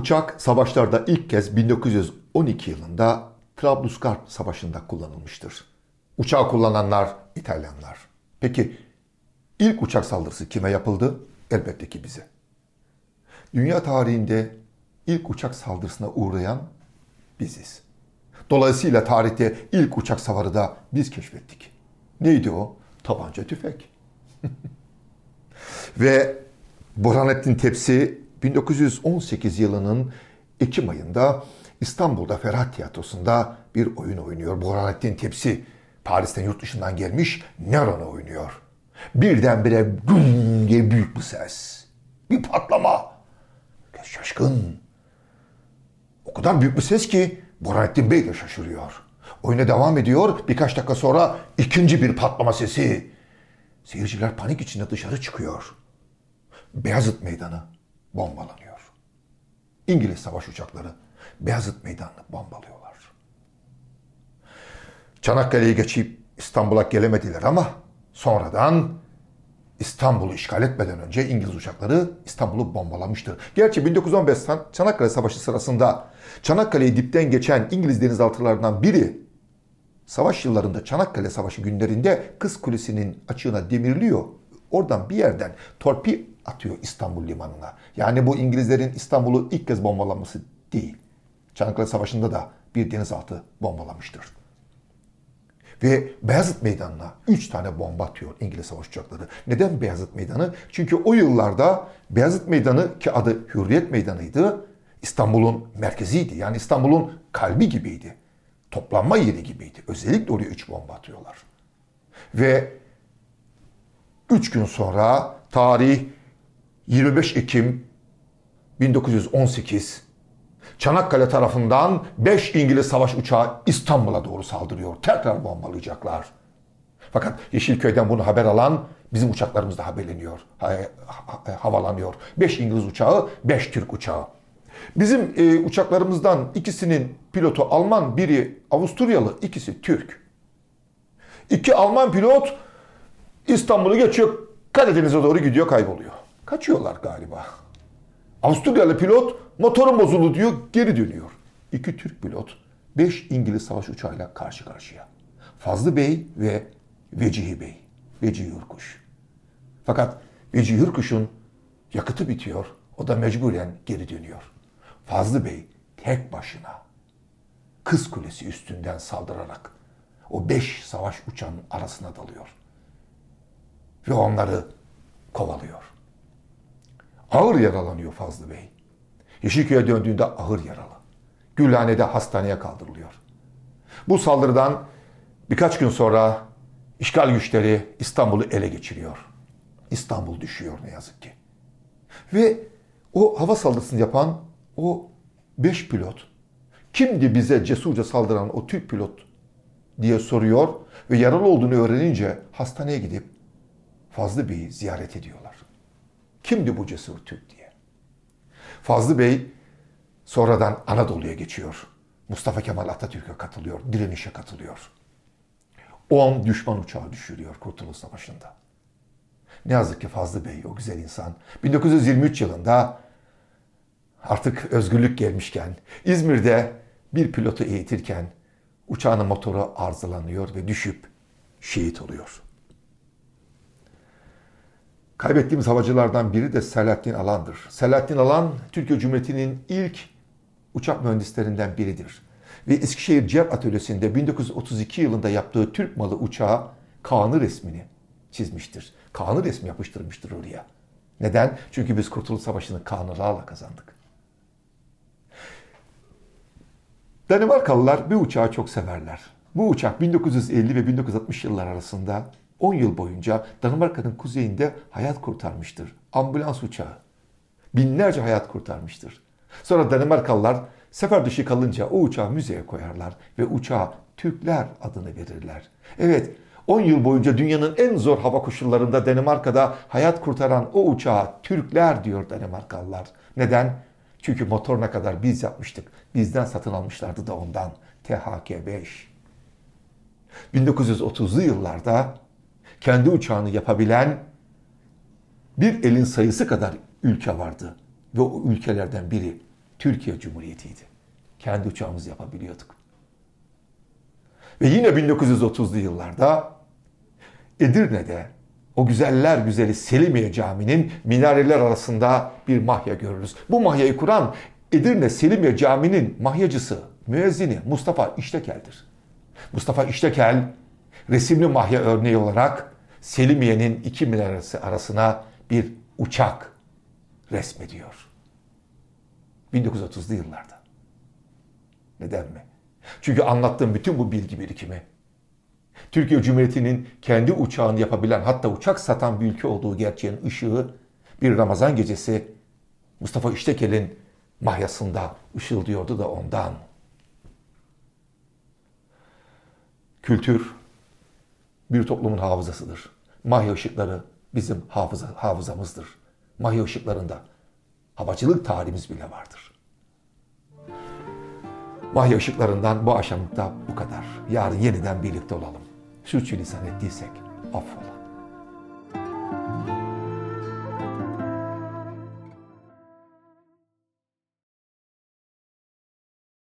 uçak savaşlarda ilk kez 1912 yılında Trablusgarp Savaşı'nda kullanılmıştır. Uçağı kullananlar İtalyanlar. Peki ilk uçak saldırısı kime yapıldı? Elbette ki bize. Dünya tarihinde ilk uçak saldırısına uğrayan biziz. Dolayısıyla tarihte ilk uçak savarı da biz keşfettik. Neydi o? Tabanca tüfek. Ve Burhanettin Tepsi 1918 yılının Ekim ayında İstanbul'da Ferhat Tiyatrosu'nda bir oyun oynuyor. Burhanettin Tepsi Paris'ten yurt dışından gelmiş Neron'u oynuyor. Birdenbire güm diye büyük bir ses. Bir patlama. Şaşkın. O kadar büyük bir ses ki Burhanettin Bey de şaşırıyor. Oyuna devam ediyor. Birkaç dakika sonra ikinci bir patlama sesi. Seyirciler panik içinde dışarı çıkıyor. Beyazıt Meydanı bombalanıyor. İngiliz savaş uçakları Beyazıt Meydanı'nı bombalıyorlar. Çanakkale'yi geçip İstanbul'a gelemediler ama sonradan İstanbul'u işgal etmeden önce İngiliz uçakları İstanbul'u bombalamıştır. Gerçi 1915 Çanakkale Savaşı sırasında Çanakkale'yi dipten geçen İngiliz denizaltılarından biri savaş yıllarında Çanakkale Savaşı günlerinde Kız Kulesi'nin açığına demirliyor. Oradan bir yerden torpi atıyor İstanbul limanına. Yani bu İngilizlerin İstanbul'u ilk kez bombalaması değil. Çanakkale Savaşı'nda da bir denizaltı bombalamıştır. Ve Beyazıt Meydanı'na 3 tane bomba atıyor İngiliz savaş uçakları. Neden Beyazıt Meydanı? Çünkü o yıllarda Beyazıt Meydanı ki adı Hürriyet Meydanı'ydı. İstanbul'un merkeziydi. Yani İstanbul'un kalbi gibiydi. Toplanma yeri gibiydi. Özellikle oraya 3 bomba atıyorlar. Ve 3 gün sonra tarih 25 Ekim 1918 Çanakkale tarafından 5 İngiliz savaş uçağı İstanbul'a doğru saldırıyor. Tekrar bombalayacaklar. Fakat Yeşilköy'den bunu haber alan bizim uçaklarımız da haberleniyor, havalanıyor. 5 İngiliz uçağı, 5 Türk uçağı. Bizim e, uçaklarımızdan ikisinin pilotu Alman, biri Avusturyalı, ikisi Türk. İki Alman pilot İstanbul'u geçiyor, Karadeniz'e doğru gidiyor, kayboluyor. Kaçıyorlar galiba. Avusturyalı pilot motorum bozuldu diyor geri dönüyor. İki Türk pilot beş İngiliz savaş uçağıyla karşı karşıya. Fazlı Bey ve Vecihi Bey. Vecihi Hürkuş. Fakat Vecihi Hürkuş'un yakıtı bitiyor. O da mecburen geri dönüyor. Fazlı Bey tek başına Kız Kulesi üstünden saldırarak o beş savaş uçağının arasına dalıyor. Ve onları kovalıyor. Ağır yaralanıyor Fazlı Bey. Yeşilköy'e döndüğünde ağır yaralı. Gülhane'de hastaneye kaldırılıyor. Bu saldırıdan birkaç gün sonra işgal güçleri İstanbul'u ele geçiriyor. İstanbul düşüyor ne yazık ki. Ve o hava saldırısını yapan o beş pilot kimdi bize cesurca saldıran o Türk pilot diye soruyor ve yaralı olduğunu öğrenince hastaneye gidip Fazlı Bey'i ziyaret ediyorlar. Kimdi bu cesur Türk diye. Fazlı Bey sonradan Anadolu'ya geçiyor. Mustafa Kemal Atatürk'e katılıyor, direnişe katılıyor. 10 düşman uçağı düşürüyor Kurtuluş Savaşı'nda. Ne yazık ki Fazlı Bey o güzel insan 1923 yılında artık özgürlük gelmişken İzmir'de bir pilotu eğitirken uçağının motoru arızalanıyor ve düşüp şehit oluyor. Kaybettiğimiz havacılardan biri de Selahattin Alan'dır. Selahattin Alan, Türkiye Cumhuriyeti'nin ilk uçak mühendislerinden biridir. Ve Eskişehir Cep Atölyesi'nde 1932 yılında yaptığı Türk malı uçağa Kaan'ı resmini çizmiştir. Kaan'ı resmi yapıştırmıştır oraya. Neden? Çünkü biz Kurtuluş Savaşı'nı Kanlılarla kazandık. Danimarkalılar bir uçağı çok severler. Bu uçak 1950 ve 1960 yıllar arasında 10 yıl boyunca Danimarka'nın kuzeyinde hayat kurtarmıştır. Ambulans uçağı. Binlerce hayat kurtarmıştır. Sonra Danimarkalılar sefer dışı kalınca o uçağı müzeye koyarlar ve uçağa Türkler adını verirler. Evet 10 yıl boyunca dünyanın en zor hava koşullarında Danimarka'da hayat kurtaran o uçağa Türkler diyor Danimarkalılar. Neden? Çünkü motor ne kadar biz yapmıştık. Bizden satın almışlardı da ondan. THK-5. 1930'lu yıllarda kendi uçağını yapabilen bir elin sayısı kadar ülke vardı. Ve o ülkelerden biri Türkiye Cumhuriyeti'ydi. Kendi uçağımızı yapabiliyorduk. Ve yine 1930'lu yıllarda Edirne'de o güzeller güzeli Selimiye Camii'nin minareler arasında bir mahya görürüz. Bu mahyayı kuran Edirne Selimiye Camii'nin mahyacısı, müezzini Mustafa İştekel'dir. Mustafa İştekel resimli mahya örneği olarak Selimiye'nin iki minaresi arasına bir uçak resmediyor. 1930'lu yıllarda. Neden mi? Çünkü anlattığım bütün bu bilgi birikimi Türkiye Cumhuriyeti'nin kendi uçağını yapabilen hatta uçak satan bir ülke olduğu gerçeğin ışığı bir Ramazan gecesi Mustafa İştekel'in mahyasında ışıldıyordu da ondan. Kültür bir toplumun hafızasıdır. Mahya ışıkları bizim hafıza, hafızamızdır. Mahya ışıklarında havacılık tarihimiz bile vardır. Mahya ışıklarından bu akşamlıkta bu kadar. Yarın yeniden birlikte olalım. Sürçülisan ettiysek affola.